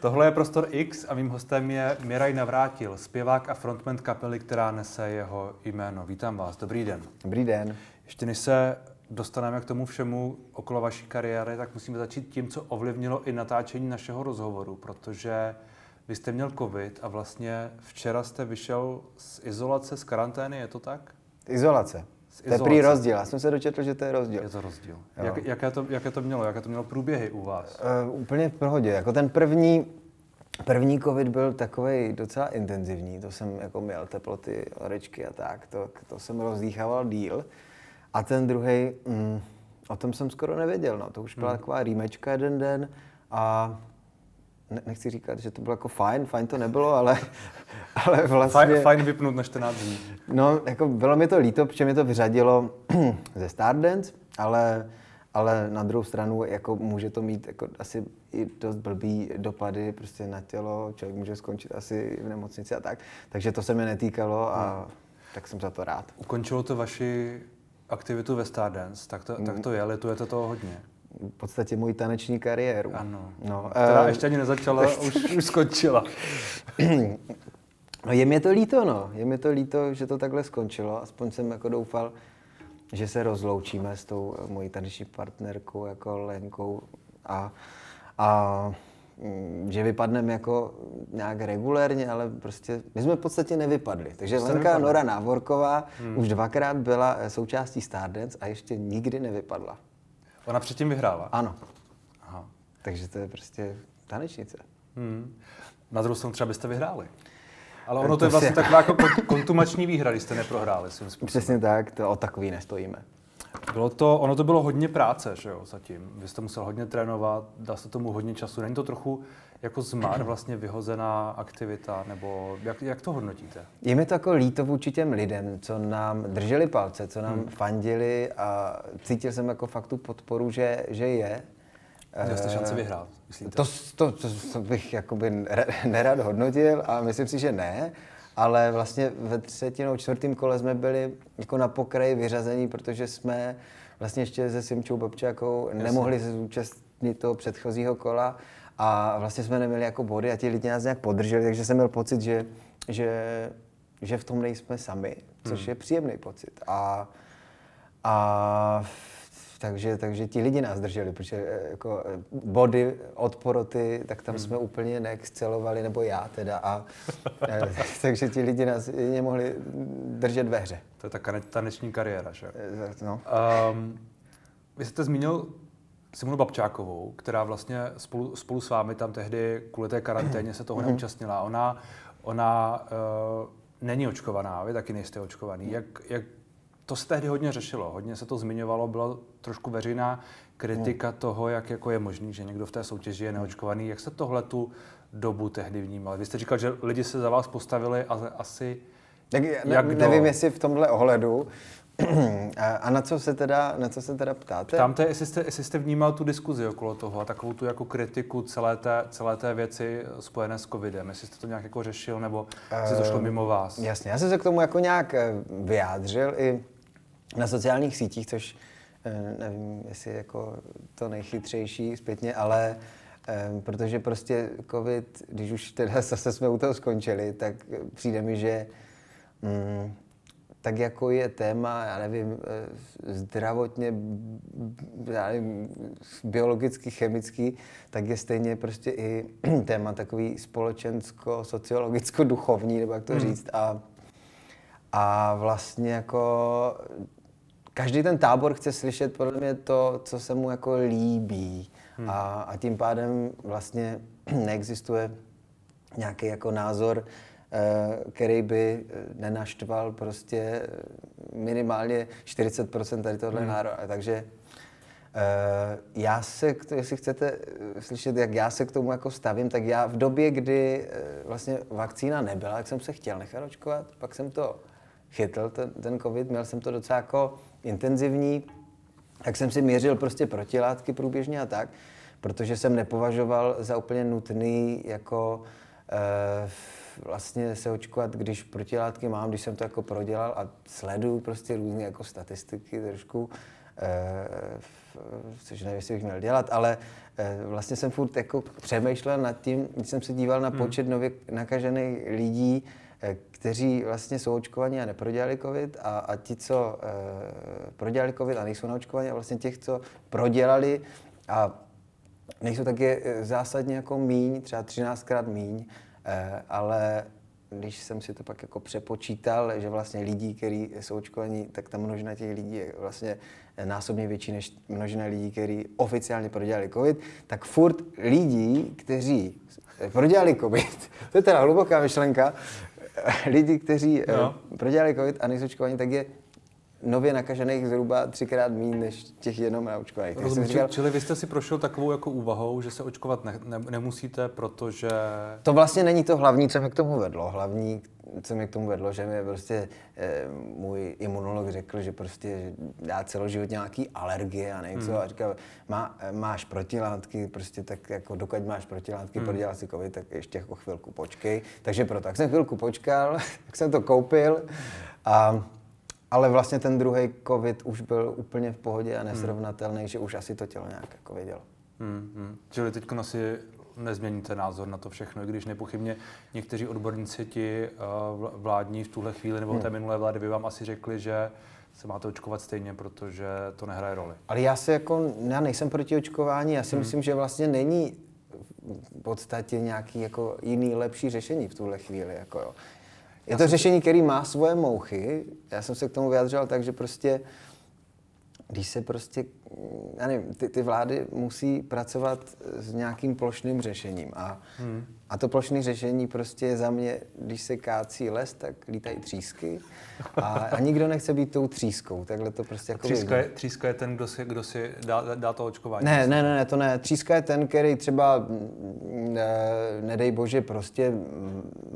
Tohle je Prostor X a mým hostem je Miraj Navrátil, zpěvák a frontman kapely, která nese jeho jméno. Vítám vás, dobrý den. Dobrý den. Ještě než se dostaneme k tomu všemu okolo vaší kariéry, tak musíme začít tím, co ovlivnilo i natáčení našeho rozhovoru, protože vy jste měl covid a vlastně včera jste vyšel z izolace, z karantény, je to tak? Izolace. To je prý rozdíl. Já jsem se dočetl, že to je rozdíl. Je to rozdíl. Jak, jaké, to, jaké to mělo? Jaké to mělo průběhy u vás? Uh, úplně v pohodě. Jako ten první, první covid byl takový docela intenzivní. To jsem jako měl teploty, horečky a tak. To, to jsem rozdýchával díl. A ten druhý, mm, o tom jsem skoro nevěděl. No. To už byla hmm. taková rýmečka jeden den a ne, nechci říkat, že to bylo jako fajn, fajn to nebylo, ale, ale vlastně... Fajn, fajn vypnout na 14 dní. No, jako bylo mi to líto, protože mi to vyřadilo ze Stardance, ale, ale na druhou stranu jako může to mít jako asi i dost blbý dopady prostě na tělo, člověk může skončit asi v nemocnici a tak. Takže to se mi netýkalo a hmm. tak jsem za to rád. Ukončilo to vaši aktivitu ve Stardance, tak to, tak to je, litujete toho hodně v podstatě moji taneční kariéru. Ano. No, Která uh, ještě ani nezačala, už, už skončila. no je mi to líto, no. Je mi to líto, že to takhle skončilo. Aspoň jsem jako doufal, že se rozloučíme s tou mojí taneční partnerkou, jako Lenkou. A, a mm, že vypadneme jako nějak regulérně, ale prostě my jsme v podstatě nevypadli. Takže Lenka nevypadli. Nora Návorková hmm. už dvakrát byla součástí Stardance a ještě nikdy nevypadla. Ona předtím vyhrála? Ano. Aha. Takže to je prostě tanečnice. Hmm. Na druhou stranu třeba byste vyhráli. Ale ono to, to je vlastně taková jako kontumační výhra, když jste neprohráli svým způsobem. Přesně tak, to o takový nestojíme. Bylo to, ono to bylo hodně práce, že jo, zatím. Vy jste musel hodně trénovat, dal se tomu hodně času. Není to trochu jako zmar vlastně vyhozená aktivita, nebo jak, jak to hodnotíte? Je mi to jako líto vůči těm lidem, co nám drželi palce, co nám hmm. fandili a cítil jsem jako fakt tu podporu, že, že je. Že jste šance vyhrát, myslíte? To, to, to, to bych jakoby nerad hodnotil a myslím si, že ne, ale vlastně ve třetinou, čtvrtém kole jsme byli jako na pokraji vyřazení, protože jsme vlastně ještě se Simčou Bobčákou nemohli se zúčastnit toho předchozího kola a vlastně jsme neměli jako body a ti lidi nás nějak podrželi, takže jsem měl pocit, že, že, že v tom nejsme sami, což hmm. je příjemný pocit. A, a takže, takže ti lidi nás drželi, protože eh, jako eh, body od poroty, tak tam hmm. jsme úplně neexcelovali, nebo já teda. A, eh, takže ti lidi nás nemohli držet ve hře. To je ta taneční kariéra, že? No. Um, vy jste zmínil Simonu Babčákovou, která vlastně spolu, spolu s vámi tam tehdy kvůli té karanténě se toho mhm. neúčastnila. Ona, ona uh, není očkovaná, vy taky nejste očkovaný. Jak, jak to se tehdy hodně řešilo, hodně se to zmiňovalo, byla trošku veřejná kritika no. toho, jak jako je možný, že někdo v té soutěži je neočkovaný. Jak se tohle tu dobu tehdy vnímal? Vy jste říkal, že lidi se za vás postavili a asi tak ne, jak nevím, jestli v tomhle ohledu, a na co se teda, na co se teda ptáte? Ptám te, jestli jste, jestli jste vnímal tu diskuzi okolo toho a takovou tu jako kritiku celé té, celé té věci spojené s covidem. Jestli jste to nějak jako řešil, nebo jestli to šlo ehm, mimo vás? Jasně, já jsem se k tomu jako nějak eh, vyjádřil i na sociálních sítích, což eh, nevím, jestli je jako to nejchytřejší zpětně, ale protože prostě covid, když už teda zase jsme u toho skončili, tak přijde mi, že um, tak jako je téma, já nevím, eh, zdravotně, já nevím, biologicky, chemický, tak je stejně prostě i téma takový společensko, sociologicko, duchovní, nebo jak to hmm. říct. A, a vlastně jako každý ten tábor chce slyšet podle mě to, co se mu jako líbí. Hmm. A, a tím pádem vlastně neexistuje nějaký jako názor, který by eh, nenaštval prostě eh, minimálně 40% tady tohle hmm. národa. Takže já se, jestli chcete slyšet, jak já se k tomu jako stavím, tak já v době, kdy vlastně vakcína nebyla, tak jsem se chtěl nechat očkovat, pak jsem to chytl, ten, ten covid, měl jsem to docela jako intenzivní, tak jsem si měřil prostě protilátky průběžně a tak, protože jsem nepovažoval za úplně nutný jako uh, vlastně se očkovat, když protilátky mám, když jsem to jako prodělal a sleduju prostě různé jako statistiky trošku, e, což nevím, jestli bych měl dělat, ale eh, vlastně jsem furt jako přemýšlel nad tím, když jsem se díval na Hmm. počet nově nakažených lidí, eh, kteří vlastně jsou očkovaní a neprodělali covid a, a ti, co eh, prodělali covid a nejsou naočkovaní a vlastně těch, co prodělali a nejsou tak je eh, zásadně jako míň, třeba 13krát míň, eh, ale když jsem si to pak jako přepočítal, že vlastně lidí, kteří jsou očkovaní, tak ta množina těch lidí je vlastně násobně větší než množina lidí, kteří oficiálně prodělali covid, tak furt lidí, kteří prodělali covid, to je teda hluboká myšlenka, lidi, kteří eh, No. prodělali covid a nejsou očkovaní, tak je nově nakažených zhruba třikrát méně než těch jenom naočkovaných. Rozumím, říkal, čili, čili vy jste si prošel takovou jako úvahou, že se očkovat ne, ne, nemusíte, protože... To vlastně není to hlavní, co mě k tomu vedlo. Hlavní, co mě k tomu vedlo, že mi prostě eh, můj imunolog řekl, že prostě dá celoživotně nějaký alergie a nevím co. A říkal, má, máš protilátky, prostě tak jako dokud máš protilátky, hmm. prodělal si covid, tak ještě jako chvilku počkej. Takže proto, tak jsem chvilku počkal, tak jsem to koupil a ale vlastně ten druhý covid už byl úplně v pohodě a nesrovnatelný, že už asi to tělo nějak jako vědělo. Hmm, hmm. Čili teď asi nezměníte názor na to všechno, i když nepochybně někteří odborníci ti uh, vládní v tuhle chvíli nebo té minulé vlády by vám asi řekli, že se máte očkovat stejně, protože to nehraje roli. Ale já se jako, já nejsem proti očkování, já si hmm. myslím, že vlastně není v podstatě nějaký jako jiný lepší řešení v tuhle chvíli. Jako jo. Je to řešení, který má svoje mouchy. Já jsem se k tomu vyjadřoval tak, že prostě když se prostě, já nevím, ty, ty vlády musí pracovat s nějakým plošným řešením a, hmm. a to plošné řešení prostě je za mě, když se kácí les, tak lítají třísky a, a nikdo nechce být tou třískou, takhle to prostě jako Tříska je, tříska je ten, kdo si, kdo si dá, dá to očkování. Ne, ne, ne, ne, to ne. Tříska je ten, který třeba, mm, nedej bože, prostě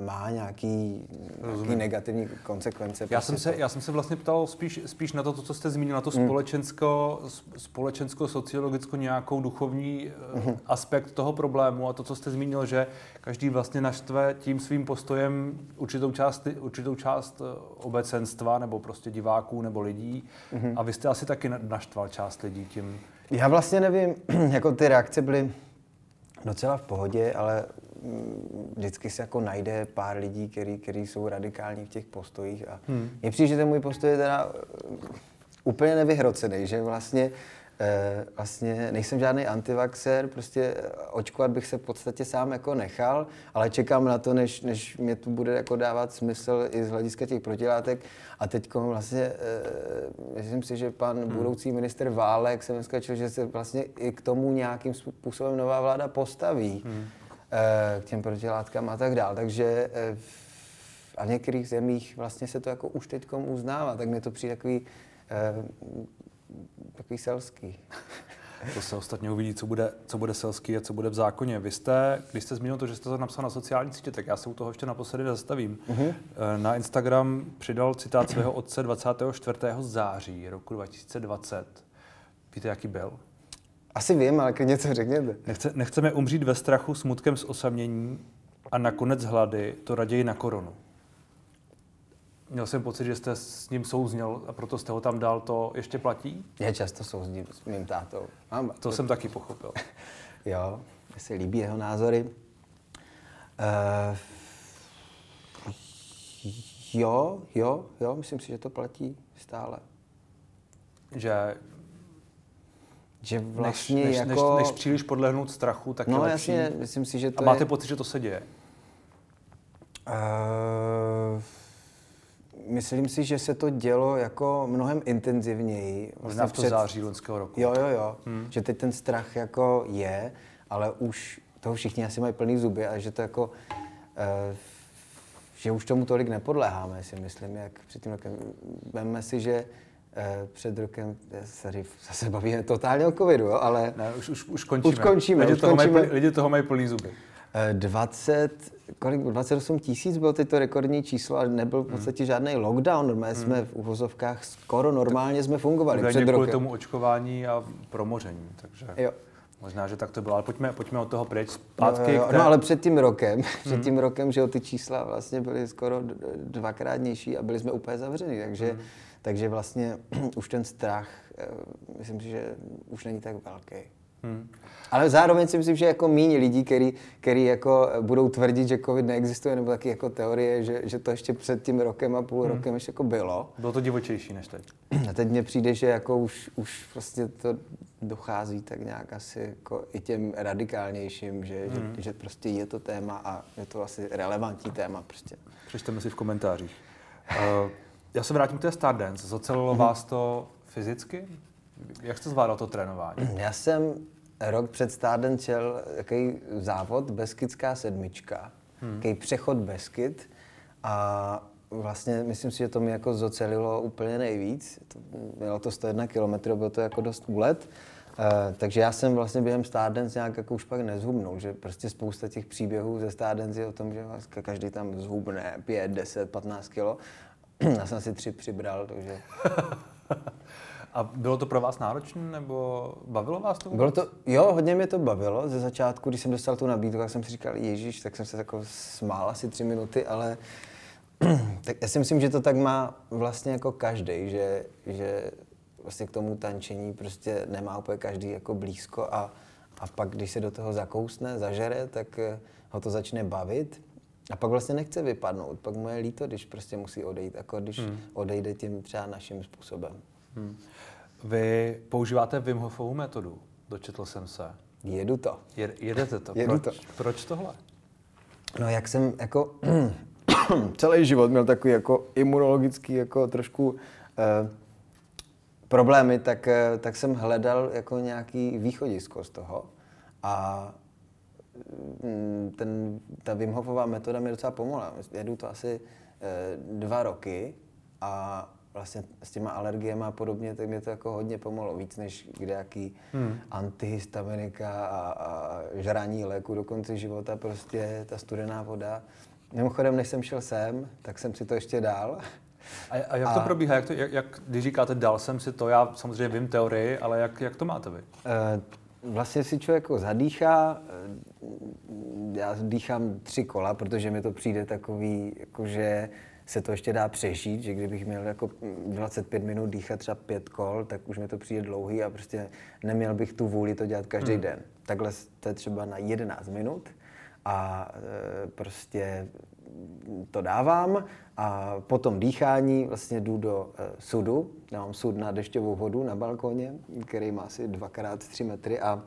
má nějaký, nějaký negativní konsekvence. Já prostě jsem, se, to- já jsem se vlastně ptal spíš, spíš na to, to, co jste zmínil, na to Hmm. společensko, společensko, sociologicko nějakou duchovní Mhm. uh aspekt toho problému a to, co jste zmínil, že každý vlastně naštve tím svým postojem určitou část, určitou část eh, obecenstva nebo prostě diváků nebo lidí Mhm. a vy jste asi taky na- naštval část lidí tím. Já vlastně nevím, jako ty reakce byly docela v pohodě, ale mm, vždycky se jako najde pár lidí, který, který jsou radikální v těch postojích a hmm. mně přijde, že ten můj postoj je teda eh, úplně nevyhrocený, že vlastně eh, vlastně nejsem žádný antivaxer, prostě eh, očkovat bych se v podstatě sám jako nechal, ale čekám na to, než, než mě to bude jako dávat smysl i z hlediska těch protilátek. A teď vlastně, eh, myslím si, že pan hmm. budoucí minister Válek jsem dneska četl, že se vlastně i k tomu nějakým způsobem nová vláda postaví. Hmm. K těm protilátkám a tak dál. Takže v- a v některých zemích vlastně se to jako už teď uznává, tak mě to přijde takový, takový selský. To se ostatně uvidí, co bude, co bude selský a co bude v zákoně. Vy jste, když jste zmínil to, že jste to napsal na sociální sítě, tak já se u toho ještě naposledy zastavím. Uh-huh. Na Instagram přidal citát svého otce 24. září roku 2020. Víte, jaký byl? Asi vím, ale klidně to řekněte. Nechce, nechceme umřít ve strachu, smutkem z osamění a nakonec hlady, to raději na koronu. Měl jsem pocit, že jste s ním souzněl a proto jste ho tam dal. To ještě platí? Já často souzdím s mým tátou. Mám, To jsem taky pochopil. Jo, mně se líbí jeho názory. Uh, jo, jo, jo, myslím si, že to platí stále. Že Že než, vlastně než, jako... než, než příliš podlehnout strachu, tak je no lepší. jasně, myslím si, že to A máte je... pocit, že to se děje? Uh, myslím si, že se to dělo jako mnohem intenzivněji. Možná v to září loňského roku. Jo, jo, jo. Hmm. Že teď ten strach jako je, ale už toho všichni asi mají plný zuby a že to jako, uh, že už tomu tolik nepodléháme, si myslím, jak před tím rokem. Vemme si, že uh, před rokem, tady zase bavíme totálně o covidu, jo, ale Ne, už, už, už končíme. Už končíme, Lidi, už toho končíme. Mají, lidi toho mají plný zuby. Eh, 20, kolik, 28 tisíc bylo teď to rekordní číslo a nebyl Hmm. v podstatě žádný lockdown. Normálně jsme v uvozovkách skoro normálně jsme fungovali před kvůli rokem. tomu očkování a promoření. Takže Jo. Možná, že tak to bylo, ale pojďme, pojďme od toho pryč zpátky. No, jo, no ale před tím rokem, před tím rokem, že jo, ty čísla vlastně byly skoro dvakrát nižší a byli jsme úplně zavření, takže, hmm. takže vlastně už ten strach, eh, myslím si, že už není tak velký. Hmm. Ale zároveň si myslím, že jako míní lidí, který, který jako budou tvrdit, že covid neexistuje, nebo taky jako teorie, že, že to ještě před tím rokem a půl hmm. rokem ještě jako bylo. Bylo to divočejší než teď. A teď mně přijde, že jako už, už vlastně to dochází tak nějak asi jako i těm radikálnějším, že, hmm. že, že prostě je to téma a je to asi relevantní téma prostě. Přečteme si v komentářích. Uh, já se vrátím k té Stardance. Zocelilo hmm. vás to fyzicky? Jak jste zvládal to trénování? Já jsem rok před Stardance šel takový závod Beskidská sedmička, hmm. takový přechod Beskyd a vlastně myslím si, že to mi jako zocelilo úplně nejvíc. To, bylo to 101 km, bylo to jako dost úlet. Uh, takže já jsem vlastně během Stardance nějak jako už pak nezhubnul, že prostě spousta těch příběhů ze Stardance je o tom, že vlastně každý tam zhubne 5, 10, 15 kilo. já jsem si tři přibral, takže... A bylo to pro vás náročné, nebo bavilo vás to? Bylo to, jo, hodně mě to bavilo. Ze začátku, když jsem dostal tu nabídku, tak jsem si říkal, Ježíš, tak jsem se jako smál asi tři minuty, ale tak já si myslím, že to tak má vlastně jako každý, že, že vlastně k tomu tančení prostě nemá úplně každý jako blízko a, a pak, když se do toho zakousne, zažere, tak eh, ho to začne bavit a pak vlastně nechce vypadnout. Pak mu je líto, když prostě musí odejít, jako když hmm. odejde tím třeba naším způsobem. Hmm. Vy používáte Wim Hofovu metodu, dočetl jsem se. Jedu to. Je, jedete to. Jedu proč, to. proč tohle? No jak jsem jako celý život měl takový jako imunologický jako trošku eh, problémy, tak, eh, tak jsem hledal jako nějaký východisko z toho a mm, ten, ta Wim Hofová metoda mi docela pomohla. Jedu to asi eh, dva roky a vlastně s těma alergiemi a podobně, tak mě to jako hodně pomohlo. Víc než kdejaký hmm. antihistaminika a, a žrání léku do konce života, prostě ta studená voda. Mimochodem, než jsem šel sem, tak jsem si to ještě dal. A, a jak a, to probíhá? Jak, to, jak, jak, když říkáte, dal jsem si to, já samozřejmě vím teorii, ale jak, jak to máte vy? Uh, vlastně si člověk jako zadýchá, eh, já dýchám tři kola, protože mi to přijde takový, jakože se to ještě dá přežít, že kdybych měl jako 25 minut dýchat třeba pět kol, tak už mi to přijde dlouhý a prostě neměl bych tu vůli to dělat každý hmm. den. Takhle to je třeba na 11 minut a e, prostě to dávám a potom dýchání vlastně jdu do e, sudu, dávám sud na dešťovou vodu na balkoně, který má asi 2x3 metry a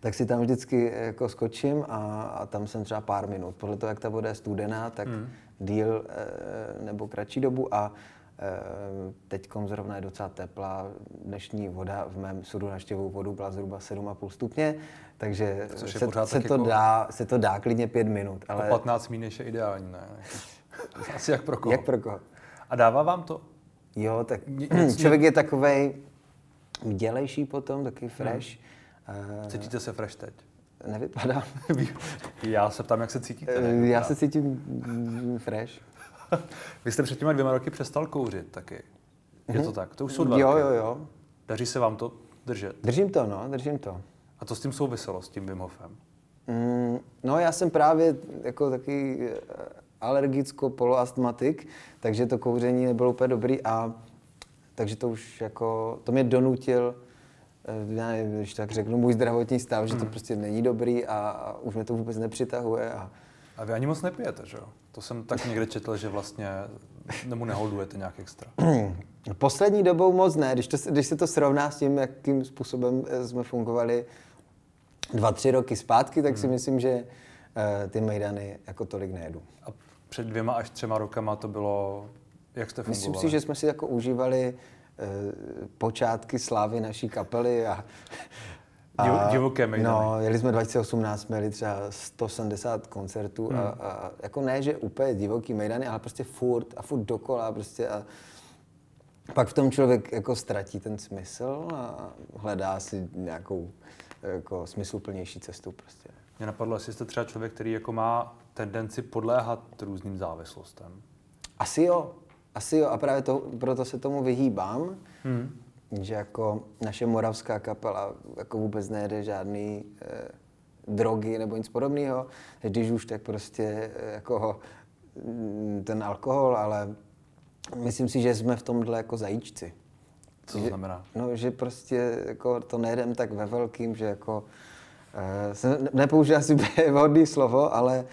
tak si tam vždycky jako skočím a, a tam jsem třeba pár minut. Podle toho, jak ta voda je studená, tak hmm díl eh, nebo kratší dobu a eh, teď zrovna je docela teplá. Dnešní voda v mém sudu na štěvou vodu byla zhruba 7,5 stupně, takže se, se, to jako... dá, se to dá klidně 5 minut. Ale... O 15 minut je ideální, ne? Asi jak pro koho. Jak pro koho. A dává vám to? Jo, tak člověk je takovej dělejší potom, taky fresh. Hmm. Cítíte se fresh teď? Nevypadám. Já se ptám, jak se cítíte. Ne? Já se cítím fresh. Vy jste před těma dvěma roky přestal kouřit taky. Je to mhm. tak? To už jsou dva Jo, jo, jo. Daří se vám to držet? Držím to, no, držím to. A to s tím souviselo, s tím Wim Hofem? Mm, no já jsem právě jako taky eh, alergicko-poloastmatik, takže to kouření nebylo úplně dobrý a takže to už jako, to mě donutil já nevím, když tak řeknu, můj zdravotní stav, hmm. že to hmm. prostě není dobrý a, a už mě to vůbec nepřitahuje. A, a vy ani moc nepijete, že jo? To jsem tak někde četl, že vlastně nemu neholdujete nějak extra. Poslední dobou moc ne. Když, to, když se to srovná s tím, jakým způsobem eh, jsme fungovali dva, tři roky zpátky, tak hmm. si myslím, že uh, ty mejdany jako tolik nejedu. A před dvěma až třema rokama to bylo, jak jste fungovali? Myslím si, že jsme si jako užívali Eh, počátky slávy naší kapely a, a divoké mejdany. No, jeli jsme 2018, měli třeba 170 koncertů hmm. a, a, jako ne, že úplně divoký mejdany, ale prostě furt a furt dokola prostě a pak v tom člověk jako ztratí ten smysl a hledá si nějakou jako smysluplnější cestu prostě. Mě napadlo, jestli jste třeba člověk, který jako má tendenci podléhat různým závislostem. Asi jo, asi jo, a právě to, proto se tomu vyhýbám. Hmm. že jako naše moravská kapela jako vůbec nejede žádný eh, drogy nebo nic podobného. Když už, tak prostě eh, jako mm, ten alkohol, ale myslím si, že jsme v tomhle jako zajíčci. Co to znamená? No, že prostě jako to nejedem tak ve velkým, že jako uh, jsem nepoužil asi vhodný slovo, ale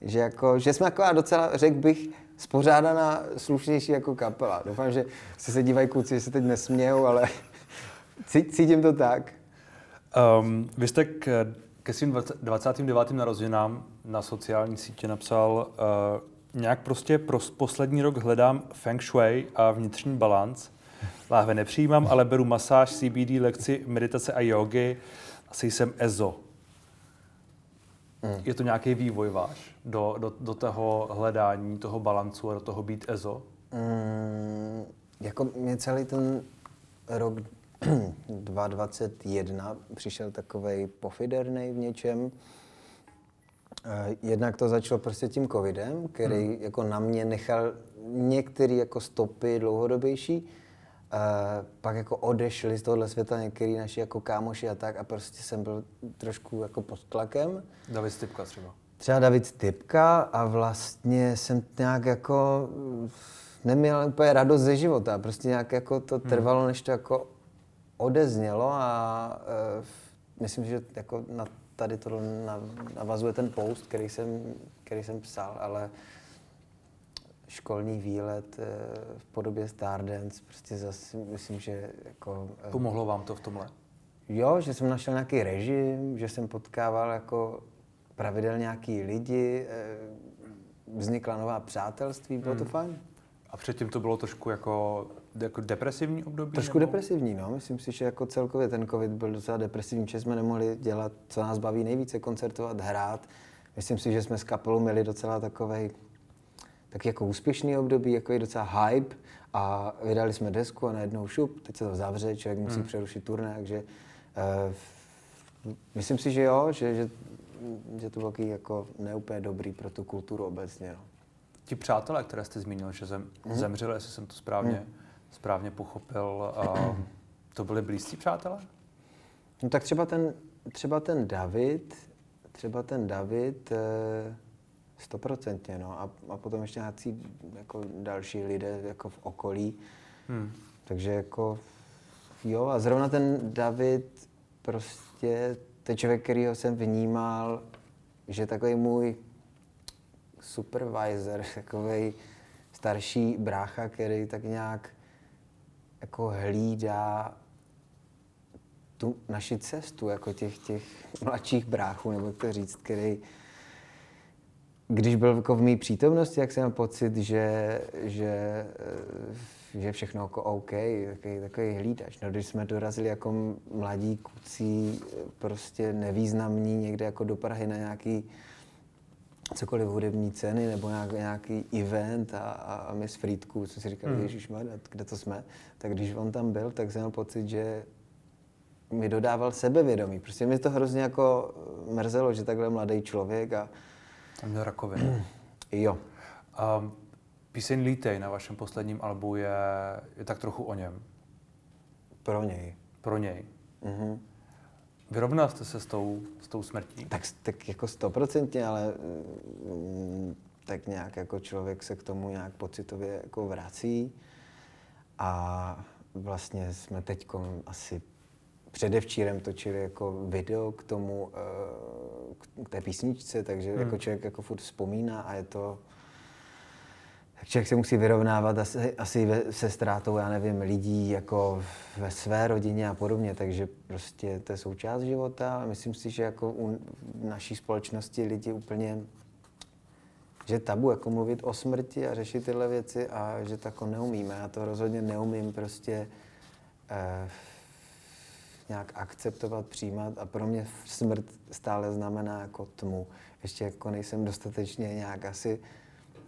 že, jako, že jsme jako docela, řekl bych, spořádaná slušnější jako kapela. Doufám, že se se dívají kluci, že se teď nesmějou, ale cítím to tak. Um, vy jste k, ke svým 29. narozeninám na sociální sítě napsal uh, nějak prostě pro poslední rok hledám feng shui a vnitřní balans. Láhve nepřijímám, ale beru masáž, CBD, lekci, meditace a jogy. Asi jsem EZO. Hmm. Je to nějaký vývoj váš do, do, do toho hledání, toho balancu a do toho být EZO? Hmm, jako mě celý ten rok 2021 přišel takový pofiderný v něčem. Eh, jednak to začalo prostě tím covidem, který hmm. jako na mě nechal některé jako stopy dlouhodobější. Uh, pak jako odešli z tohohle světa některý naši jako kámoši a tak a prostě jsem byl trošku jako pod tlakem. David Stipka třeba. Třeba David Stipka a vlastně jsem nějak jako neměl úplně radost ze života. Prostě nějak jako to hmm. trvalo, než to jako odeznělo a uh, myslím, že jako na tady to navazuje ten post, který jsem, který jsem psal, ale školní výlet uh, v podobě Stardance, prostě zase myslím, že jako... Uh, Pomohlo vám to v tomhle? Jo, že jsem našel nějaký režim, že jsem potkával jako pravidelně nějaký lidi, vznikla nová přátelství, bylo hmm. to fajn. A předtím to bylo trošku jako, jako depresivní období? Trošku nebo? depresivní, no. Myslím si, že jako celkově ten covid byl docela depresivní, že jsme nemohli dělat, co nás baví nejvíce, koncertovat, hrát. Myslím si, že jsme s kapelou měli docela takový tak jako úspěšný období, jako je docela hype a vydali jsme desku a najednou šup, teď se to zavře, člověk musí hmm. přerušit turné, takže uh, myslím si, že jo, že, že, že to bylo jako neúplně dobrý pro tu kulturu obecně. No ti přátelé, které jste zmínil, že zem, mm. zemřeli, jestli jsem to správně, mm. správně pochopil, a to byli blízcí přátelé? No tak třeba ten, třeba ten David, třeba ten David, eh, stoprocentně, no. A, a potom ještě nějaký jako další lidé jako v okolí. Hmm. Takže jako, jo, a zrovna ten David prostě, to je člověk, kterýho jsem vnímal, že takový můj supervisor, takový starší brácha, který tak nějak jako hlídá tu naši cestu, jako těch, těch mladších bráchů, nebo to říct, který, když byl jako v mý přítomnosti, jak jsem měl pocit, že, že, eh, že všechno jako OK, takový, takový hlídač. No, když jsme dorazili jako mladí kucí, prostě nevýznamní, někde jako do Prahy na nějaký cokoliv hudební ceny nebo nějak, nějaký event a, a my s Frýdku jsme si říkali, mm. Ježíš kde to jsme, tak když on tam byl, tak jsem měl pocit, že mi dodával sebevědomí. Prostě mi to hrozně jako mrzelo, že takhle mladý člověk a... A měl rakovinu. jo. Um, píseň Lítej na vašem posledním albu je, je tak trochu o něm. Pro něj. Pro něj. Mm-hmm. Vyrovnal jste se s tou, s tou smrtí? Tak, tak jako stoprocentně, ale mm, tak nějak jako člověk se k tomu nějak pocitově jako vrací. A vlastně jsme teď asi předevčírem točili jako video k tomu, eh, k té písničce, takže hmm. jako člověk jako furt vzpomíná a je to, tak člověk se musí vyrovnávat asi, asi se ztrátou, já nevím, lidí jako ve své rodině a podobně, takže prostě to je součást života. Myslím si, že jako u naší společnosti lidi úplně že tabu jako mluvit o smrti a řešit tyhle věci a že to jako neumíme. Já to rozhodně neumím prostě eh, nějak akceptovat, přijímat a pro mě smrt stále znamená jako tmu. Ještě jako nejsem dostatečně nějak asi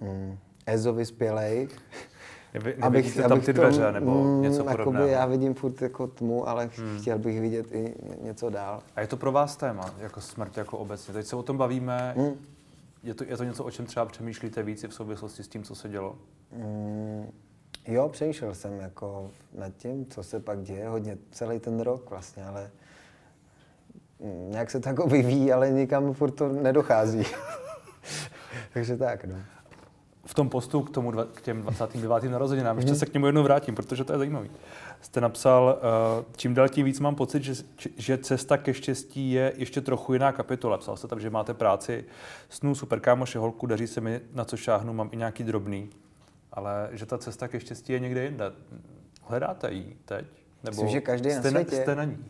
hm, Ezo vyspělej. Neby, abych, tam ty dveře tom, nebo mm, něco podobného? Já vidím furt jako tmu, ale hmm. chtěl bych vidět i něco dál. A je to pro vás téma, jako smrt jako obecně? Teď se o tom bavíme. Hmm. Je, to, je to něco, o čem třeba přemýšlíte víc v souvislosti s tím, co se dělo? Hmm. Jo, přemýšlel jsem jako nad tím, co se pak děje, hodně celý ten rok vlastně, ale nějak se to jako vyvíjí, ale nikam furt to nedochází. Takže tak, no. V tom postu k, tomu, k těm 29. narozeninám, ještě se k němu jednou vrátím, protože to je zajímavý. Jste napsal, uh, čím dál tím víc mám pocit, že, že cesta ke štěstí je ještě trochu jiná kapitola. Psal jste tam, že máte práci, snů, super kámoše, holku, daří se mi, na co šáhnu, mám i nějaký drobný. Ale že ta cesta ke štěstí je někde jinde. Hledáte ji teď? Nebo Myslím, že každý jste na světě. Jste na ní?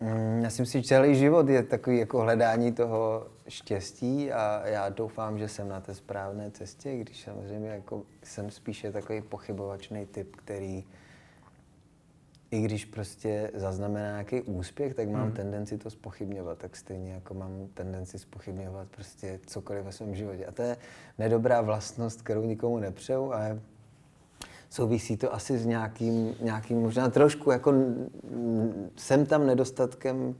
Mm, já si myslím, že celý život je takový jako hledání toho štěstí a já doufám, že jsem na té správné cestě, když samozřejmě jako jsem spíše takový pochybovačný typ, který i když prostě zaznamená nějaký úspěch, tak mám hmm. tendenci to spochybňovat, tak stejně jako mám tendenci spochybňovat prostě cokoliv ve svém životě. A to je nedobrá vlastnost, kterou nikomu nepřeju, ale souvisí to asi s nějakým, nějakým možná trošku jako jsem tam nedostatkem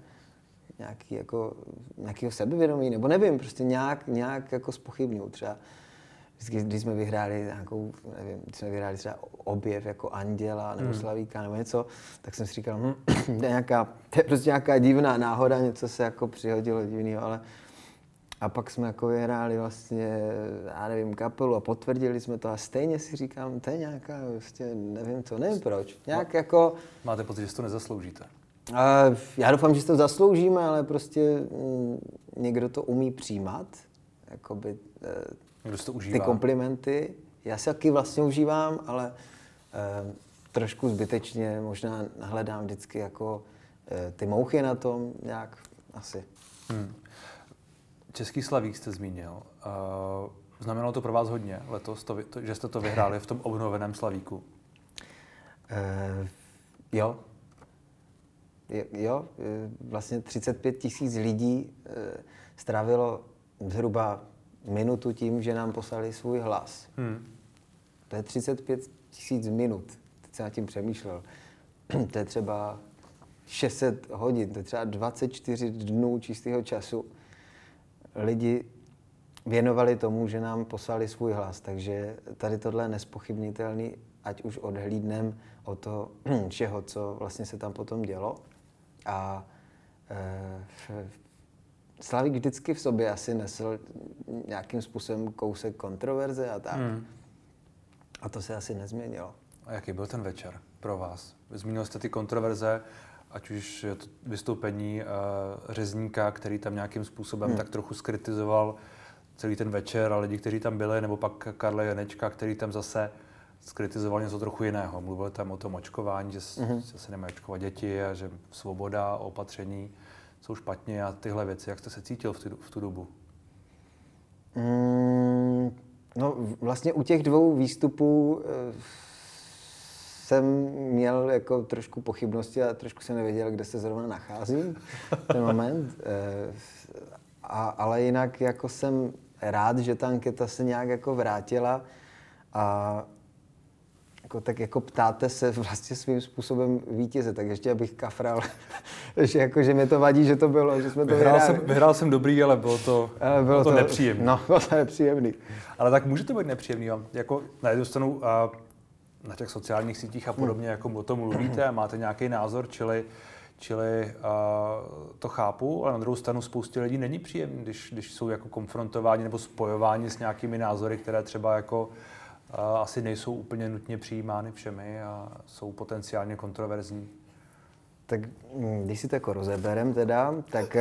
nějaký jako, nějakého sebevědomí, nebo nevím, prostě nějak, nějak jako spochybňuju. Třeba vždycky, když jsme vyhráli nějakou, nevím, když jsme vyhráli třeba objev jako Anděla nebo hmm. Slavíka nebo něco, tak jsem si říkal, hm, to, je nějaká, to je prostě nějaká divná náhoda, něco se jako přihodilo divného, ale a pak jsme jako vyhráli vlastně, já nevím, kapelu a potvrdili jsme to a stejně si říkám, to je nějaká, prostě nevím co, nevím proč. Nějak Má, jako... Máte pocit, že to nezasloužíte? A já doufám, že si to zasloužíme, ale prostě m, mm, někdo to umí přijímat, jakoby, e, někdo to užívá. ty komplimenty. Já si taky vlastně užívám, ale e, trošku zbytečně možná hledám vždycky jako e, ty mouchy na tom nějak asi. Hmm. Český slavík jste zmínil. Uh, znamenalo to pro vás hodně letos, to, to, že jste to vyhráli v tom obnoveném slavíku? Uh, jo. Jo, vlastně 35 tisíc lidí uh, strávilo zhruba minutu tím, že nám poslali svůj hlas. Hmm. To je 35 tisíc minut. Teď jsem nad tím přemýšlel. to je třeba 600 hodin, to je třeba 24 dnů čistého času lidi věnovali tomu, že nám poslali svůj hlas. Takže tady tohle je nespochybnitelný, ať už odhlídnem o to všeho, co vlastně se tam potom dělo. A e, Slavík vždycky v sobě asi nesl nějakým způsobem kousek kontroverze a tak. Hmm. A to se asi nezměnilo. A jaký byl ten večer pro vás? Zmínil jste ty kontroverze, ať už je to vystoupení uh, řezníka, který tam nějakým způsobem hmm. tak trochu skritizoval celý ten večer a lidi, kteří tam byli, nebo pak Karla Janečka, který tam zase skritizoval něco trochu jiného. Mluvil tam o tom očkování, že, mm-hmm. že se nemají očkovat děti a že svoboda, opatření jsou špatně a tyhle věci. Jak jste se cítil v tu, v tu dobu? Mm, no vlastně u těch dvou výstupů eh, jsem měl jako trošku pochybnosti a trošku jsem nevěděl, kde se zrovna nacházím ten moment. Eh, a, ale jinak jako jsem rád, že ta anketa se nějak jako vrátila a jako, tak jako ptáte se vlastně svým způsobem vítěze, tak ještě abych kafral, že, jako, že mě to vadí, že to bylo, že jsme to vyhrál Jsem, vyhrál jsem dobrý, ale bylo to, ale bylo to, to nepříjemné. No, bylo to nepříjemný. Ale tak může to být nepříjemný. Jako na jednu stranu a na těch sociálních sítích a podobně, jako o tom mluvíte a máte nějaký názor, čili, čili uh, to chápu, ale na druhou stranu spoustě lidí není příjemný, když, když jsou jako konfrontováni nebo spojováni s nějakými názory, které třeba jako asi nejsou úplně nutně přijímány všemi a jsou potenciálně kontroverzní. Tak hm, když si to jako rozeberem teda, tak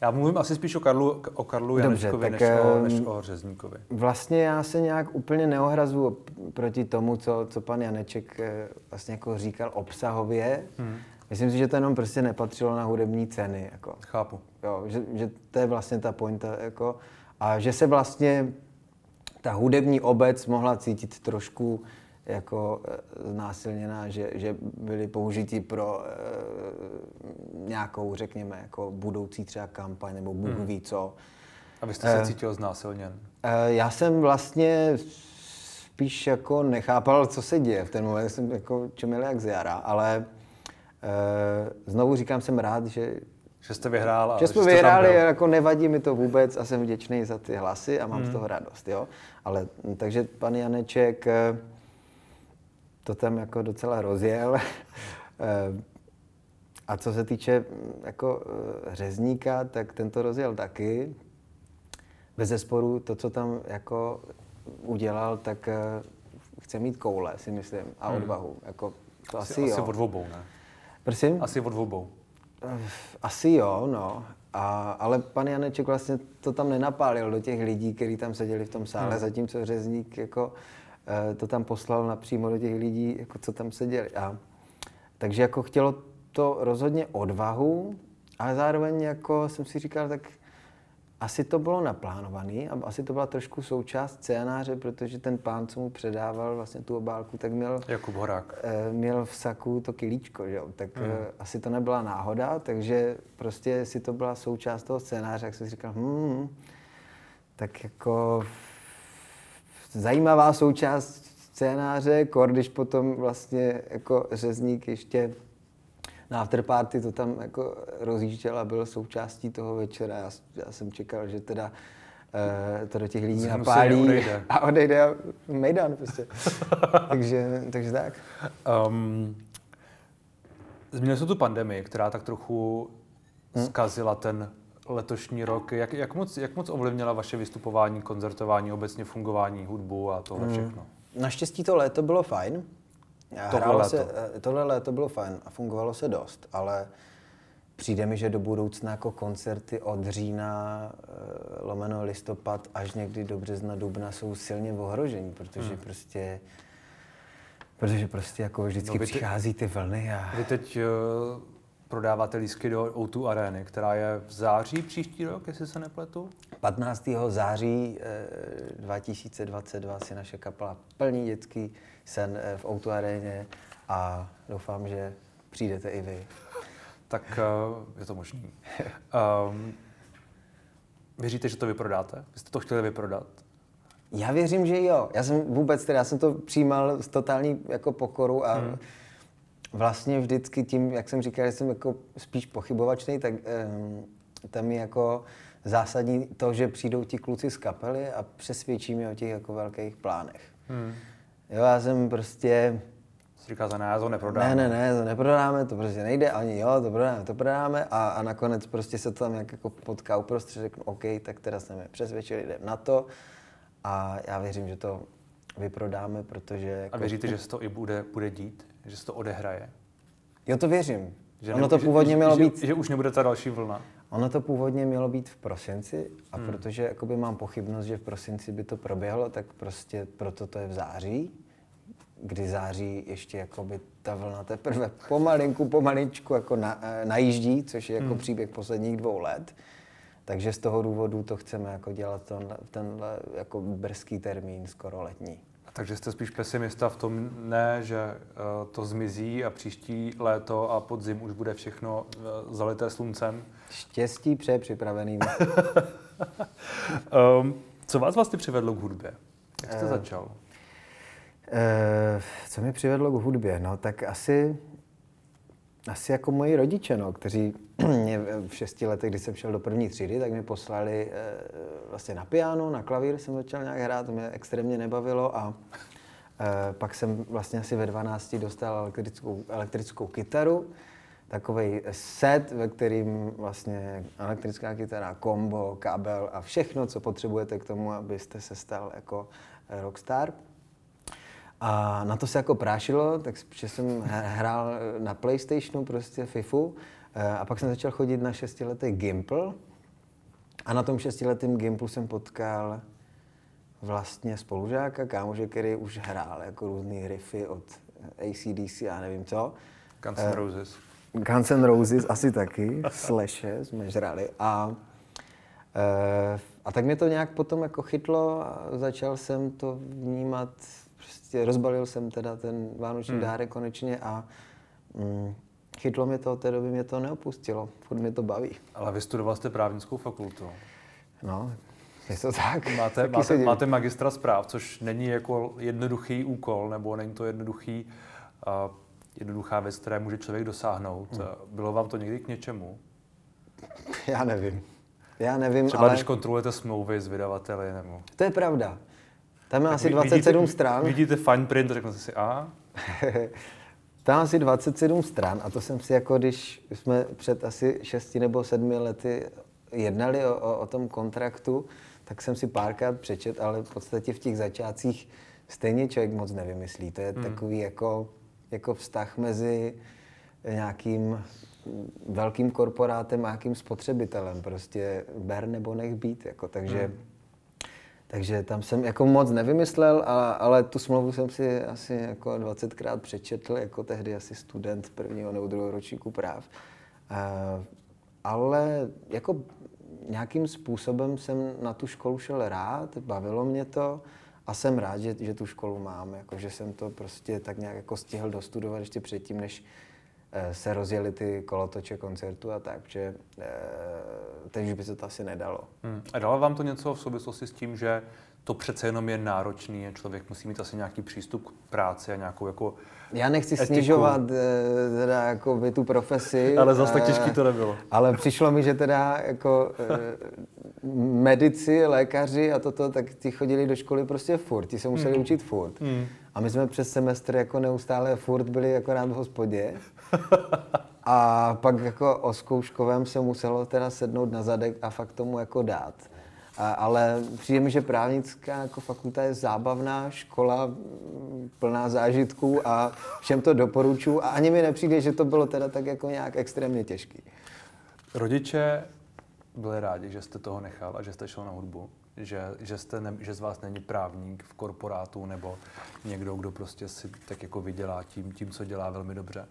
já mluvím asi spíš o Karlu, o Karlu Janečkovi, než, o, než o Řezníkovi. Vlastně já se nějak úplně neohrazu proti tomu, co, co pan Janeček eh, vlastně jako říkal obsahově. Hmm. Myslím si, že to jenom prostě nepatřilo na hudební ceny. Jako. Chápu. Jo, že, že to je vlastně ta pointa. Jako, a že se vlastně ta hudební obec mohla cítit trošku jako eh, znásilněná, že, že byly použití pro e, nějakou, řekněme, jako budoucí třeba kampaň nebo Bůh hmm. ví co. A vy jste se e, cítil znásilněn? E, já jsem vlastně spíš jako nechápal, co se děje v ten moment, jsem jako čemil jak z jara, ale e, znovu říkám, jsem rád, že, Že jste vyhrál. A že jsme vyhráli, jako nevadí mi to vůbec a jsem vděčný za ty hlasy a mám Hmm. z toho radost, jo. Ale m, takže pan Janeček eh, to tam jako docela rozjel. Eh, a co se týče m, jako eh, řezníka, tak ten to rozjel taky. Bez zesporu to, co tam jako udělal, tak chce mít koule, si myslím, a odvahu. Jako, to asi, Hmm. asi, asi jo. od obou, ne? Prosím? Asi od obou. Eh, Asi jo, no. A, ale pan Janeček vlastně to tam nenapálil do těch lidí, kteří tam seděli v tom sále, hmm. zatímco řezník jako, eh, to tam poslal napřímo do těch lidí, jako, co tam seděli. A, takže jako chtělo to rozhodně odvahu, ale zároveň jako jsem si říkal, tak asi to bylo naplánované a asi to byla trošku součást scénáře, protože ten pán, co mu předával vlastně tu obálku, tak měl Jakub Horák. eh, měl v saku to kilíčko, že jo? tak hmm. asi to nebyla náhoda, takže prostě si to byla součást toho scénáře, jak jsem si říkal, hmm, tak jako zajímavá součást scénáře, kor, když potom vlastně jako řezník ještě na afterparty to tam jako rozjížděl a byl součástí toho večera. Já, já jsem čekal, že teda eh, to do těch lidí Zhnusí napálí odejde. a odejde a mejdan prostě. takže, takže tak. Um, zmínil jsi tu pandemii, která tak trochu Hm. zkazila ten letošní rok. Jak, jak, moc, jak moc ovlivnila vaše vystupování, koncertování, obecně fungování, hudbu a tohle všechno? Naštěstí to léto bylo fajn. Tohle léto. Se, eh, tohle léto bylo fajn a fungovalo se dost, ale přijde mi, že do budoucna jako koncerty od října, eh, lomeno listopad až někdy do března, dubna jsou silně ohrožení, protože Hmm. prostě protože prostě jako vždycky No, ty- přichází ty vlny a Vy teď uh, prodáváte lístky do O2 Areny, která je v září příští rok, jestli se nepletu. 15. září eh, 2022 si naše kapela plní dětský sen eh, v Outu aréně a doufám, že přijdete i vy. Tak uh, je to možný. Um, věříte, že to vyprodáte? Vy jste to chtěli vyprodat? Já věřím, že jo. Já jsem vůbec, teda já jsem to přijímal s totální jako pokoru a hmm. Vlastně vždycky tím, jak jsem říkal, že jsem jako spíš pochybovačný, tak um, tam je jako zásadní to, že přijdou ti kluci z kapely a přesvědčí mě o těch jako velkých plánech. Hmm. Jo, já jsem prostě, Jsi říká, za ne, já to neprodám. ne, ne, ne, to neprodáme, to prostě nejde, ani jo, to prodáme, to prodáme a, a nakonec prostě se to tam nějak jako potká uprostřed, řeknu, OK, tak teda jsme mě přesvědčili, jdem na to a já věřím, že to vyprodáme, protože... Jako, A věříte, že se to i bude, bude dít? Že se to odehraje? Jo, to věřím. Že ono to že- původně že, mělo že, být... Že už nebude ta další vlna? Ono to původně mělo být v prosinci a hmm. protože jakoby mám pochybnost, že v prosinci by to proběhlo, tak prostě proto to je v září, kdy září ještě jakoby ta vlna teprve pomalinku, pomaličku jako na, eh, najíždí, což je jako hmm. příběh posledních dvou let. Takže z toho důvodu to chceme jako dělat ten, tenhle jako brzký termín, skoro letní. Takže jste spíš pesimista v tom, ne, že uh, to zmizí a příští léto a podzim už bude všechno uh, zalité sluncem. Štěstí přeje připraveným. Um, co vás vlastně přivedlo k hudbě? Jak jste Eh, začal? Eh, co mě přivedlo k hudbě? No tak asi, asi jako moji rodiče, no, kteří mě v šesti letech, kdy jsem šel do první třídy, tak mě poslali eh, vlastně na piano, na klavír jsem začal nějak hrát, to mě extrémně nebavilo a eh, pak jsem vlastně asi ve 12 dostal elektrickou, elektrickou kytaru, takový set, ve kterým vlastně elektrická kytara, kombo, kabel a všechno, co potřebujete k tomu, abyste se stal jako rockstar. A na to se jako prášilo, tak jsem hrál na Playstationu prostě FIFU eh, a pak jsem začal chodit na šestiletý Gimple a na tom šestiletém Gimplu jsem potkal vlastně spolužáka, kámože, který už hrál jako různý riffy od ACDC a nevím co. Guns N' Roses. Guns N' Roses asi taky, Slashe jsme žrali a, e, a tak mě to nějak potom jako chytlo a začal jsem to vnímat, prostě rozbalil jsem teda ten vánoční hmm. dárek konečně a mm, chytlo mě to, od té doby mě to neopustilo, furt mě to baví. Ale vy studoval jste právnickou fakultu. No, je to tak. Máte, Taky máte, máte magistra zpráv, což není jako jednoduchý úkol, nebo není to jednoduchý, uh, jednoduchá věc, které může člověk dosáhnout. Hmm. Bylo vám to někdy k něčemu? Já nevím. Já nevím, Třeba ale... když kontrolujete smlouvy s vydavateli nebo... To je pravda. Tam je Tak asi vy- 27 vidíte, stran. Vidíte fine print řeknete si a? Tam asi 27 stran a to jsem si jako, když jsme před asi 6 nebo 7 lety jednali o, o, o tom kontraktu, tak jsem si párkrát přečet, ale v podstatě v těch začátcích stejně člověk moc nevymyslí. To je hmm. takový jako, jako vztah mezi nějakým velkým korporátem a nějakým spotřebitelem. Prostě ber nebo nech být. Jako, takže hmm. Takže tam jsem jako moc nevymyslel, a, ale tu smlouvu jsem si asi jako 20krát přečetl, jako tehdy asi student prvního nebo druhého ročníku práv. A, ale jako nějakým způsobem jsem na tu školu šel rád, bavilo mě to a jsem rád, že, že tu školu mám, jako, že jsem to prostě tak nějak jako stihl dostudovat ještě předtím, než se rozjeli ty kolotoče koncertu a tak, že eh, teď už by se to asi nedalo. Hmm. A dalo vám to něco v souvislosti s tím, že to přece jenom je náročný, a člověk musí mít asi nějaký přístup k práci a nějakou jako Já nechci etiku. snižovat eh, teda jako by tu profesi. Ale zas tak eh, těžký to nebylo. Ale přišlo mi, že teda jako eh, medici, lékaři a toto, tak ti chodili do školy prostě furt, ti se museli Hmm. učit furt. Hmm. A my jsme přes semestr jako neustále furt byli akorát v hospodě. A pak jako o zkouškovém se muselo teda sednout na zadek a fakt tomu jako dát. A, ale přijde mi, že právnická jako fakulta je zábavná škola, plná zážitků a všem to doporučuji. A ani mi nepřijde, že to bylo teda tak jako nějak extrémně těžký. Rodiče byli rádi, že jste toho nechal a že jste šel na hudbu, že, že, jste ne, že z vás není právník v korporátu nebo někdo, kdo prostě si tak jako vydělá tím, tím co dělá velmi dobře.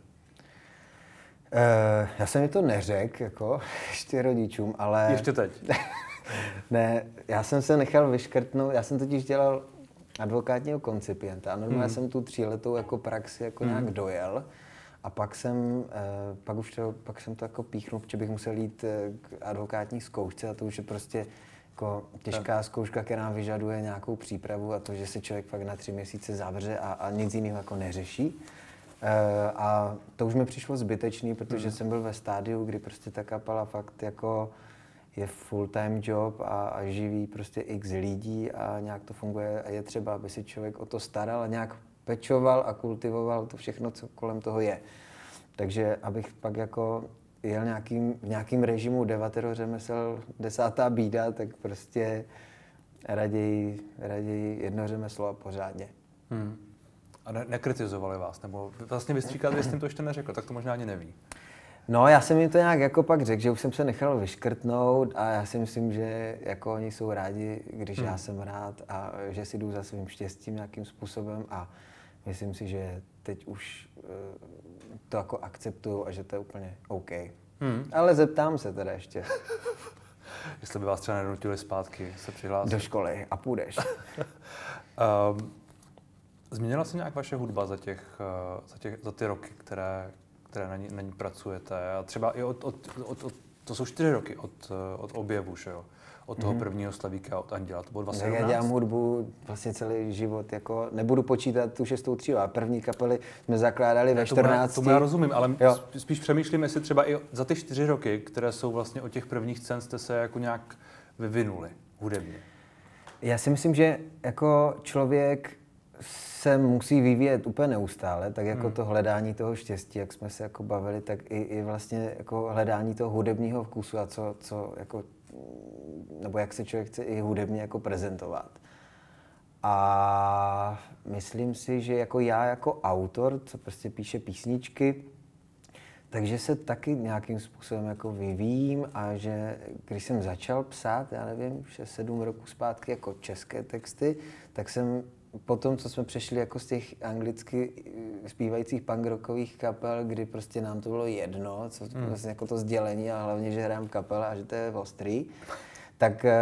Uh, já jsem mi to neřekl, jako ještě rodičům, ale... Ještě teď. ne, já jsem se nechal vyškrtnout, já jsem totiž dělal advokátního koncipienta a normálně Hmm. jsem tu tříletou jako praxi jako nějak dojel a pak jsem, eh, pak už to, pak jsem to jako píchnul, protože bych musel jít eh, k advokátní zkoušce a to už je prostě jako těžká zkouška, která vyžaduje nějakou přípravu a to, že se člověk fakt na tři měsíce zavře a, a nic jiného jako neřeší. Eh, a to už mi přišlo zbytečný, protože jsem byl ve stádiu, kdy prostě ta kapela fakt jako je full-time job a, a živí prostě x lidí a nějak to funguje a je třeba, aby si člověk o to staral a nějak pečoval a kultivoval to všechno, co kolem toho je. Takže abych pak jako jel nějakým, v nějakým režimu devatero řemesel desátá bída, tak prostě raději, raději jedno řemeslo a pořádně. Hmm. A ne, nekritizovali vás, nebo vlastně vystříkat, jestli jim to ještě neřekl, tak to možná ani neví. No, já jsem jim to nějak jako pak řekl, že už jsem se nechal vyškrtnout a já si myslím, že jako oni jsou rádi, když já jsem rád a že si jdu za svým štěstím nějakým způsobem a myslím si, že teď už eh, to jako akceptuju a že to je úplně OK. Hmm. Ale zeptám se teda ještě Jestli by vás třeba nenutili zpátky se přihlásit. do školy a půjdeš. Um, změnila se nějak vaše hudba za, těch, eh, za, těch, za ty roky, které, které na, ní, na ní pracujete? A třeba i od, od, od, od, to jsou čtyři roky od, eh, od objevu, že jo? Od toho prvního slavíka, od Anděla, to bylo Tak já 2017? dělám hudbu vlastně celý život, jako nebudu počítat tu šestou třídu, a první kapely jsme zakládali ve Tomu já, 14. tomu já rozumím, ale Jo. sp- spíš přemýšlím, jestli třeba i za ty čtyři roky, které jsou vlastně od těch prvních scén, jste se jako nějak vyvinuli hudebně. Já si myslím, že jako člověk se musí vyvíjet úplně neustále, tak jako hmm. to hledání toho štěstí, jak jsme se jako bavili, tak i, i vlastně jako hledání toho hudebního vkusu a co, co jako, nebo jak se člověk chce i hudebně jako prezentovat. A myslím si, že jako já jako autor, co prostě píše písničky, takže se taky nějakým způsobem jako vyvíjím a že když jsem začal psát, já nevím, 6-7 roků zpátky jako české texty, tak jsem po tom, co jsme přešli jako z těch anglicky eh, zpívajících punk rockových kapel, kdy prostě nám to bylo jedno, co, hmm. vlastně jako to sdělení a hlavně, že hrám kapela a že to je ostrý, tak, eh,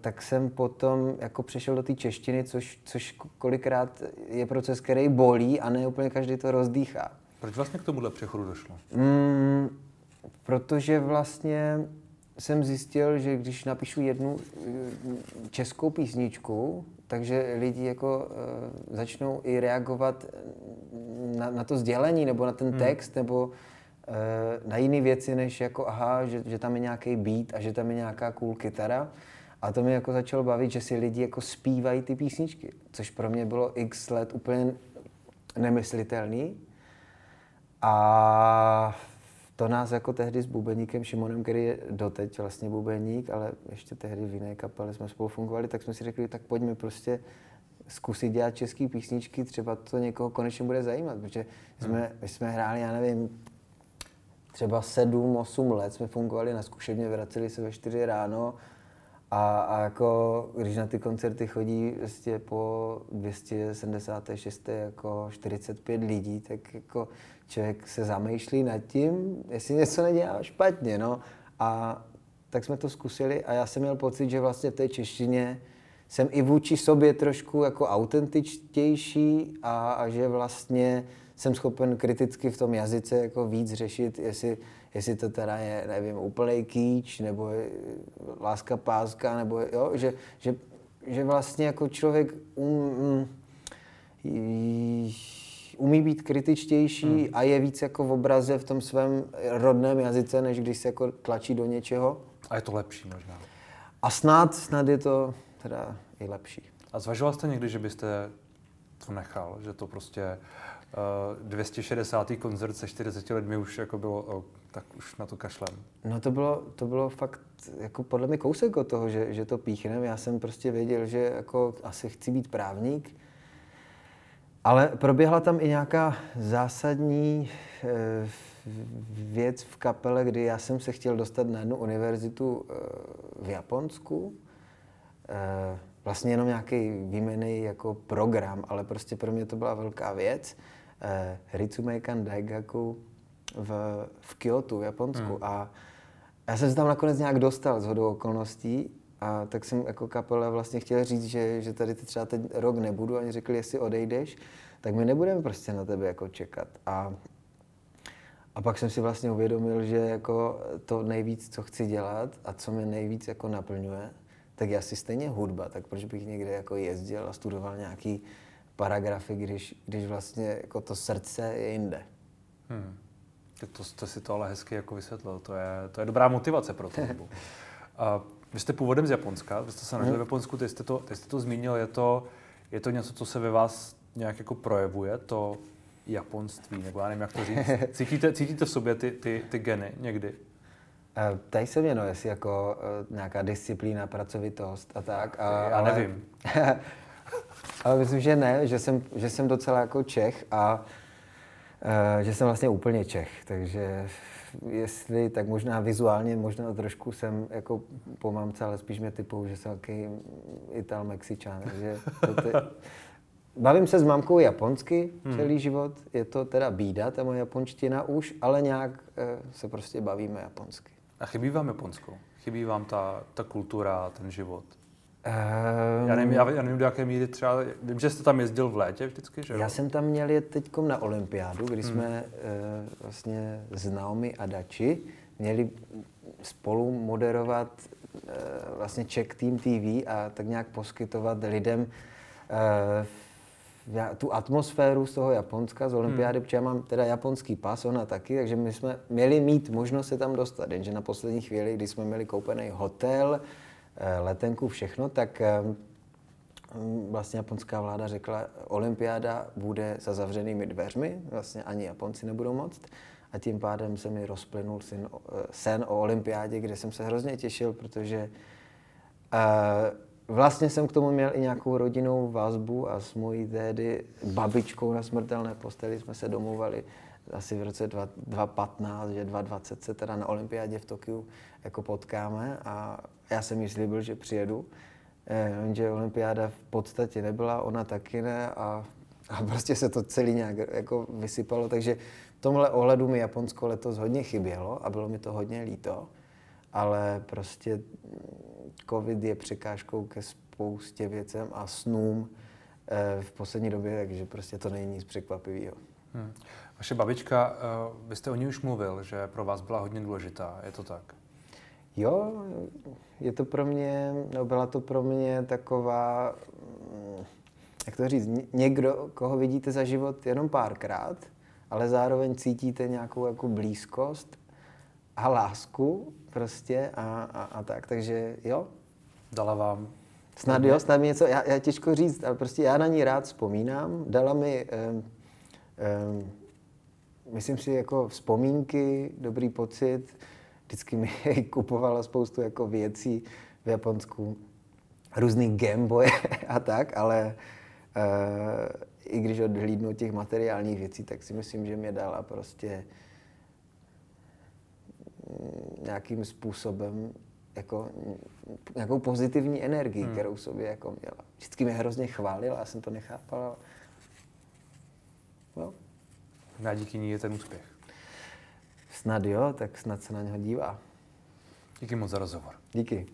tak jsem potom jako přešel do té češtiny, což, což kolikrát je proces, který bolí a ne úplně každý to rozdýchá. Proč vlastně k tomuhle přechodu došlo? Mm, protože vlastně jsem zjistil, že když napíšu jednu mm, českou písničku, takže lidi jako uh, začnou i reagovat na, na to sdělení nebo na ten text, nebo na jiné věci, než jako aha, že, že tam je nějaký beat a že tam je nějaká cool kytara. A to mě jako začalo bavit, že si lidi jako zpívají ty písničky, což pro mě bylo x let úplně nemyslitelný. A to nás jako tehdy s bubeníkem Šimonem, který je doteď vlastně bubeník, ale ještě tehdy v jiné kapele jsme spolu fungovali, tak jsme si řekli, tak pojďme prostě zkusit dělat české písničky, třeba to někoho konečně bude zajímat, protože jsme, my jsme hráli, já nevím, třeba sedm, osm let jsme fungovali na zkušebně, vraceli se ve čtyři ráno a, a jako, když na ty koncerty chodí vlastně po 276. jako 45 lidí, tak jako člověk se zamýšlí nad tím, jestli něco nedělá špatně, no. A tak jsme to zkusili a já jsem měl pocit, že vlastně v té češtině jsem i vůči sobě trošku jako autentičtější a, a že vlastně jsem schopen kriticky v tom jazyce jako víc řešit, jestli, jestli to teda je, nevím, úplný kýč, nebo je láska páska, nebo jo, že, že, že vlastně jako člověk um, um, umí být kritičtější hmm. a je víc jako v obraze v tom svém rodném jazyce, než když se jako tlačí do něčeho. A je to lepší možná. A snad, snad je to teda i lepší. A zvažoval jste někdy, že byste to nechal, že to prostě uh, 260. koncert se 40 lidmi už jako bylo, oh, tak už na to kašlem. No to bylo, to bylo fakt jako podle mě kousek od toho, že, že to píchnem. Já jsem prostě věděl, že jako asi chci být právník, ale proběhla tam i nějaká zásadní e, věc v kapele, kdy já jsem se chtěl dostat na jednu univerzitu e, v Japonsku. E, vlastně jenom nějaký výjmený jako program, ale prostě pro mě to byla velká věc. E, Ritsumeikan Daigaku v, v Kyoto, v Japonsku. Hmm. A já jsem se tam nakonec nějak dostal z hodou okolností a tak jsem jako kapela vlastně chtěl říct, že, že tady třeba teď rok nebudu. Oni řekli, jestli odejdeš, tak my nebudeme prostě na tebe jako čekat. A, a pak jsem si vlastně uvědomil, že jako to nejvíc, co chci dělat a co mě nejvíc jako naplňuje, tak je asi stejně hudba, tak proč bych někde jako jezdil a studoval nějaký paragrafy, když, když vlastně jako to srdce je jinde. Hmm. To, to si to ale hezky jako vysvětlil. To je, to je dobrá motivace pro to. A vy jste původem z Japonska, vy jste se narodili hmm. v Japonsku, teď jste, to, teď jste to zmínil, je to, je to něco, co se ve vás nějak jako projevuje, to japonství, nebo já nevím, jak to říct. Cítíte, cítíte v sobě ty, ty, ty geny někdy? Uh, tady se mě, no, jestli jako uh, nějaká disciplína, pracovitost a tak. A, já ale, nevím. ale myslím, že ne, že jsem, že jsem docela jako Čech a uh, že jsem vlastně úplně Čech, takže jestli, tak možná vizuálně, možná trošku jsem jako po mamce, ale spíš mě typou, že jsem takový Ital Mexičan, takže to, to, Bavím se s mamkou japonsky hmm. celý život, je to teda bída, ta moje japonština už, ale nějak eh, se prostě bavíme japonsky. A chybí vám Japonsko? Chybí vám ta, ta kultura, ten život? Um, já, nevím, já, já nevím, do jaké míry třeba, vím, že jste tam jezdil v létě vždycky, že jo? Já jsem tam měl jet teď na olympiádu, kdy hmm. jsme uh, vlastně s Naomi a Dači měli spolu moderovat uh, vlastně Czech Team TV a tak nějak poskytovat lidem uh, tu atmosféru z toho Japonska, z olympiády, hmm. protože já mám teda japonský pas, ona taky, takže my jsme měli mít možnost se tam dostat, jenže na poslední chvíli, kdy jsme měli koupený hotel, letenku, všechno, tak eh, vlastně japonská vláda řekla, olympiáda bude za zavřenými dveřmi, vlastně ani Japonci nebudou moct. A tím pádem se mi rozplynul sen, eh, sen o olympiádě, kde jsem se hrozně těšil, protože uh, Vlastně jsem k tomu měl i nějakou rodinnou vazbu a s mojí tédy babičkou na smrtelné posteli jsme se domluvali asi v roce 2015, že 2020 se teda na olympiádě v Tokiu jako potkáme a já jsem jí slíbil, že přijedu. Jenže olympiáda v podstatě nebyla, ona taky ne a, a prostě se to celý nějak jako vysypalo, takže v tomhle ohledu mi Japonsko letos hodně chybělo a bylo mi to hodně líto, ale prostě covid je překážkou ke spoustě věcem a snům eh, v poslední době, takže prostě to není nic překvapivého. Hmm. Vaše babička, eh, vy jste o ní už mluvil, že pro vás byla hodně důležitá, je to tak? Jo, je to pro mě, no byla to pro mě taková, mm, jak to říct, někdo, koho vidíte za život jenom párkrát ale zároveň cítíte nějakou jako blízkost a lásku prostě a, a, a tak, takže jo. Dala vám Snad jo, snad mi něco, já, já těžko říct, ale prostě já na ní rád vzpomínám. Dala mi, um, um, myslím si, jako vzpomínky, dobrý pocit. Vždycky mi kupovala spoustu jako věcí v Japonsku, různý Gameboy a tak, ale uh, i když odhlídnu těch materiálních věcí, tak si myslím, že mě dala prostě mm, nějakým způsobem jako nějakou pozitivní energii, hmm. kterou sobě jako měla. Vždycky mě hrozně chválila, já jsem to nechápal. No. A díky ní je ten úspěch. Snad jo, tak snad se na něho dívá. Díky moc za rozhovor. Díky.